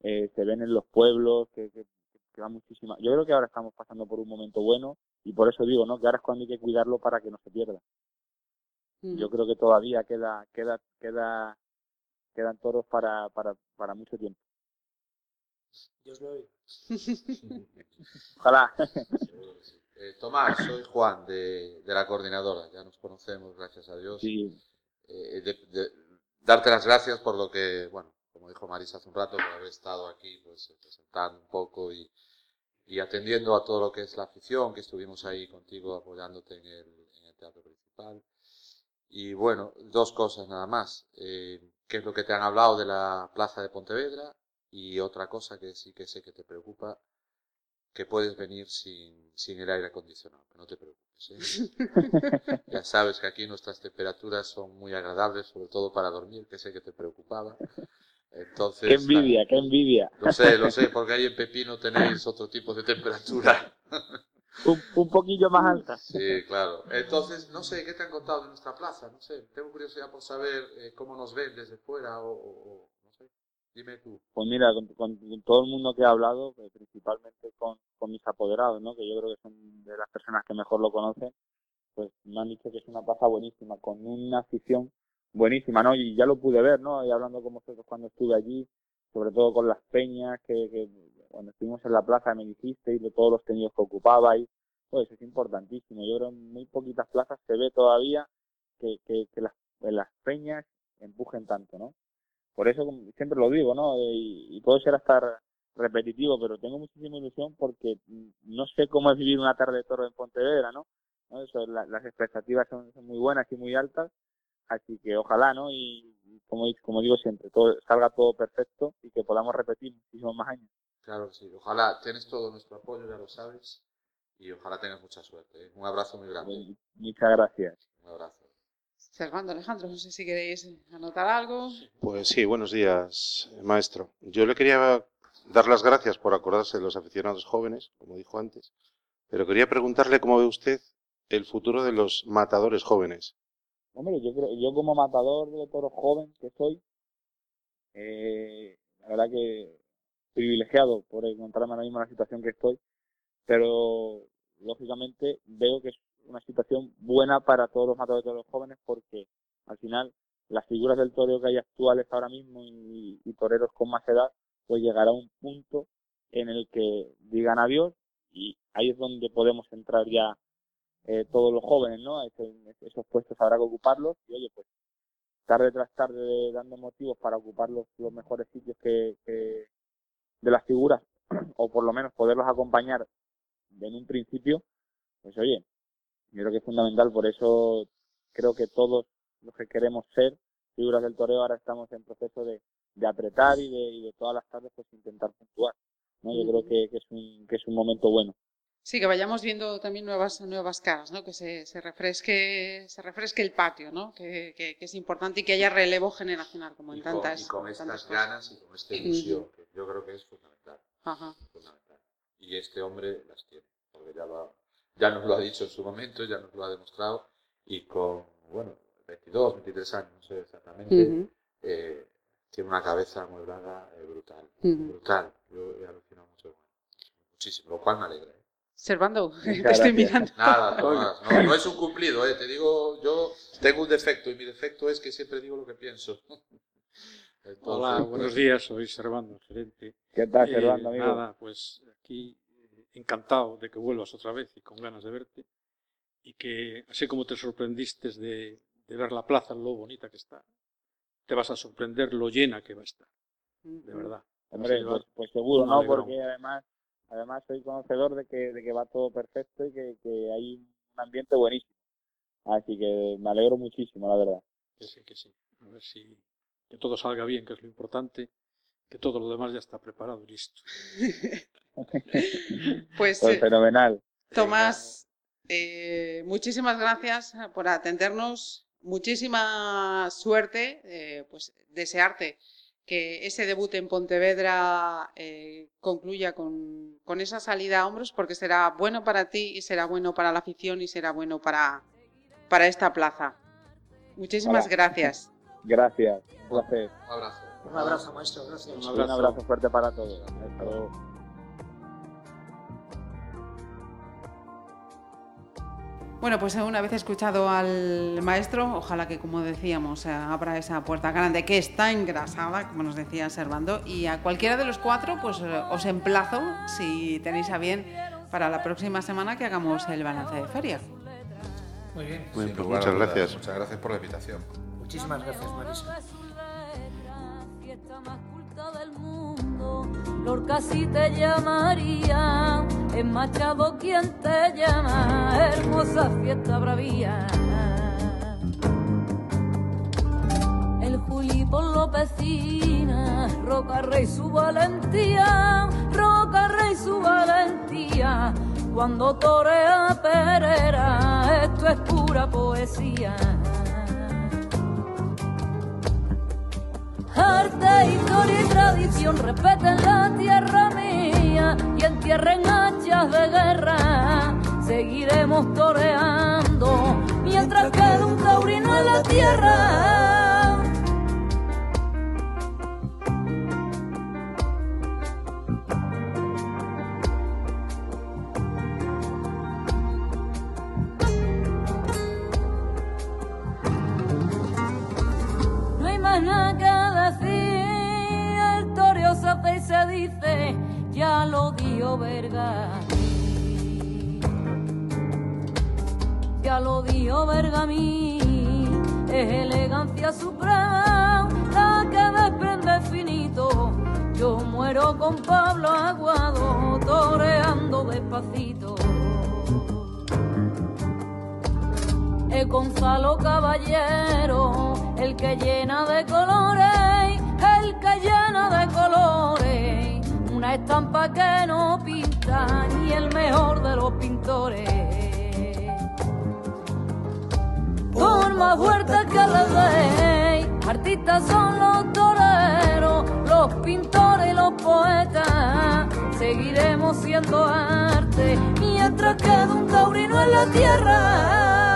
eh, se ven en los pueblos, que, que, va muchísima. Yo creo que ahora estamos pasando por un momento bueno y por eso digo, ¿no? Que ahora es cuando hay que cuidarlo para que no se pierda. Mm. Yo creo que todavía queda, queda, queda quedan toros para, para, para mucho tiempo. Dios lo Ojalá. Eh, Tomás, soy Juan de, de, la coordinadora, ya nos conocemos, gracias a Dios. Sí. Eh, de, darte las gracias por lo que, bueno, como dijo Marisa hace un rato, por haber estado aquí, pues presentando un poco y, y atendiendo a todo lo que es la afición, que estuvimos ahí contigo apoyándote en el, en el teatro principal. Y bueno, dos cosas nada más. Eh, ¿Qué es lo que te han hablado de la plaza de Pontevedra? Y otra cosa que sí que sé que te preocupa, que puedes venir sin, sin el aire acondicionado, que no te preocupes. ¿eh? ya sabes que aquí nuestras temperaturas son muy agradables, sobre todo para dormir, que sé que te preocupaba. Entonces, qué envidia, qué envidia. Lo sé, lo sé, porque ahí en Pepino tenéis otro tipo de temperatura un, un poquillo más alta. Sí, claro. Entonces, no sé, ¿qué te han contado de nuestra plaza? No sé, tengo curiosidad por saber eh, cómo nos ven desde fuera o, no sé. Dime tú. Pues mira, con, todo el mundo que ha hablado, pues, principalmente con, con mis apoderados, ¿no? que yo creo que son de las personas que mejor lo conocen, pues me han dicho que es una plaza buenísima, con una afición buenísima, ¿no? Y ya lo pude ver, ¿no? Y hablando con vosotros cuando estuve allí, sobre todo con las peñas que, que cuando estuvimos en la plaza me dijiste y de todos los tenidos que ocupabais, pues es importantísimo. Yo creo que en muy poquitas plazas se ve todavía que, que, las, en las peñas empujen tanto, ¿no? Por eso siempre lo digo, ¿no? Y, y puedo ser hasta repetitivo, pero tengo muchísima ilusión porque no sé cómo es vivir una tarde de toro en Pontevedra, ¿no? La- las expectativas son muy buenas y muy altas, así que ojalá, ¿no? Y y como, como digo siempre, todo, salga todo perfecto y que podamos repetir muchísimos más años. Claro que sí. Ojalá tienes todo nuestro apoyo, ya lo sabes, y ojalá tengas mucha suerte. ¿eh? Un abrazo muy grande. Muchas gracias. Un abrazo. Servando, Alejandro, no sé si queréis anotar algo. Pues sí, buenos días, maestro. Yo le quería dar las gracias por acordarse de los aficionados jóvenes, como dijo antes, pero quería preguntarle cómo ve usted el futuro de los matadores jóvenes. Hombre, yo creo, yo como matador de toros joven que soy, eh, la verdad que privilegiado por encontrarme ahora mismo en la situación que estoy, pero lógicamente veo que es una situación buena para todos los matadores de toros jóvenes porque al final las figuras del toreo que hay actuales ahora mismo y, y toreros con más edad, pues llegará un punto en el que digan adiós y ahí es donde podemos entrar ya eh, todos los jóvenes, ¿no? Ese- esos puestos habrá que ocuparlos y oye, pues tarde tras tarde dando motivos para ocupar los, los mejores sitios que, que de las figuras o por lo menos poderlos acompañar en un principio, pues oye, yo creo que es fundamental, por eso creo que todos los que queremos ser figuras del toreo ahora estamos en proceso de, de apretar y de, y de todas las tardes pues intentar puntuar, ¿no? Yo creo que, que es un, que es un momento bueno. Sí, que vayamos viendo también nuevas, nuevas caras, ¿no? Que se, se refresque, se refresque el patio, ¿no? Que, que- que es importante y que haya relevo generacional, como en Y con, tantas. y con tantas estas cosas. ganas y con esta ilusión, que yo creo que es fundamental. Ajá. fundamental. Y este hombre las tiene, porque ya, lo ha- ya nos lo ha dicho en su momento, ya nos lo ha demostrado, y con, bueno, 22, 23 años, no sé exactamente, eh, tiene una cabeza amueblada eh, brutal, brutal. Yo he alucinado mucho muchísimo, lo cual me alegra. ¿Eh? Servando, te estoy mirando. Nada, no, no es un cumplido, ¿eh? te digo, yo tengo un defecto, y mi defecto es que siempre digo lo que pienso. Entonces, Hola, pues, buenos días, soy Servando, gerente. ¿Qué tal, Eh, Servando, amigo? Nada, pues aquí eh, encantado de que vuelvas otra vez y con ganas de verte. Y que, así como te sorprendiste de, de ver la plaza, lo bonita que está, te vas a sorprender lo llena que va a estar, de verdad. Hombre, pues, pues seguro, ¿no? Porque además, además soy conocedor de que, de que va todo perfecto y que, que hay un ambiente buenísimo. Así que me alegro muchísimo, la verdad. Que sí, que sí. A ver si que todo salga bien, que es lo importante, que todo lo demás ya está preparado y listo. Pues, Pues eh, fenomenal. Tomás, eh, muchísimas gracias por atendernos. Muchísima suerte. eh, pues desearte que ese debut en Pontevedra eh, concluya con, con esa salida a hombros, porque será bueno para ti y será bueno para la afición y será bueno para, para esta plaza. Muchísimas Hola. gracias. Gracias. Un placer. Un abrazo. Un abrazo, maestro, gracias. Un Un abrazo. abrazo fuerte para todos. Hasta luego. Bueno, pues una vez escuchado al maestro, ojalá que, como decíamos, eh, abra esa puerta grande que está engrasada, como nos decía Servando, y a cualquiera de los cuatro, pues eh, os emplazo, si tenéis a bien, para la próxima semana que hagamos el balance de feria. Muy bien. Muy bien, pues a muchas dudas, gracias. Muchas gracias por la invitación. Muchísimas gracias, Marisa. Lorca si te llamaría, es Machado quien te llama, hermosa fiesta bravía. El Juli por Lopecina, Roca Rey su valentía, Roca Rey su valentía, cuando torea Perera, esto es pura poesía. Arte, historia y tradición respeten la tierra mía y entierren hachas de guerra. Seguiremos toreando mientras quede un taurino en la tierra. es elegancia suprema, la que desprende finito. Yo muero con Pablo Aguado, toreando despacito. Es Gonzalo Caballero, el que llena de colores, el que llena de colores, una estampa que no pinta ni el mejor de los pintores. Por más fuerte que le deis, artistas son los toreros, los pintores y los poetas. Seguiremos siendo arte mientras quede un taurino en la tierra.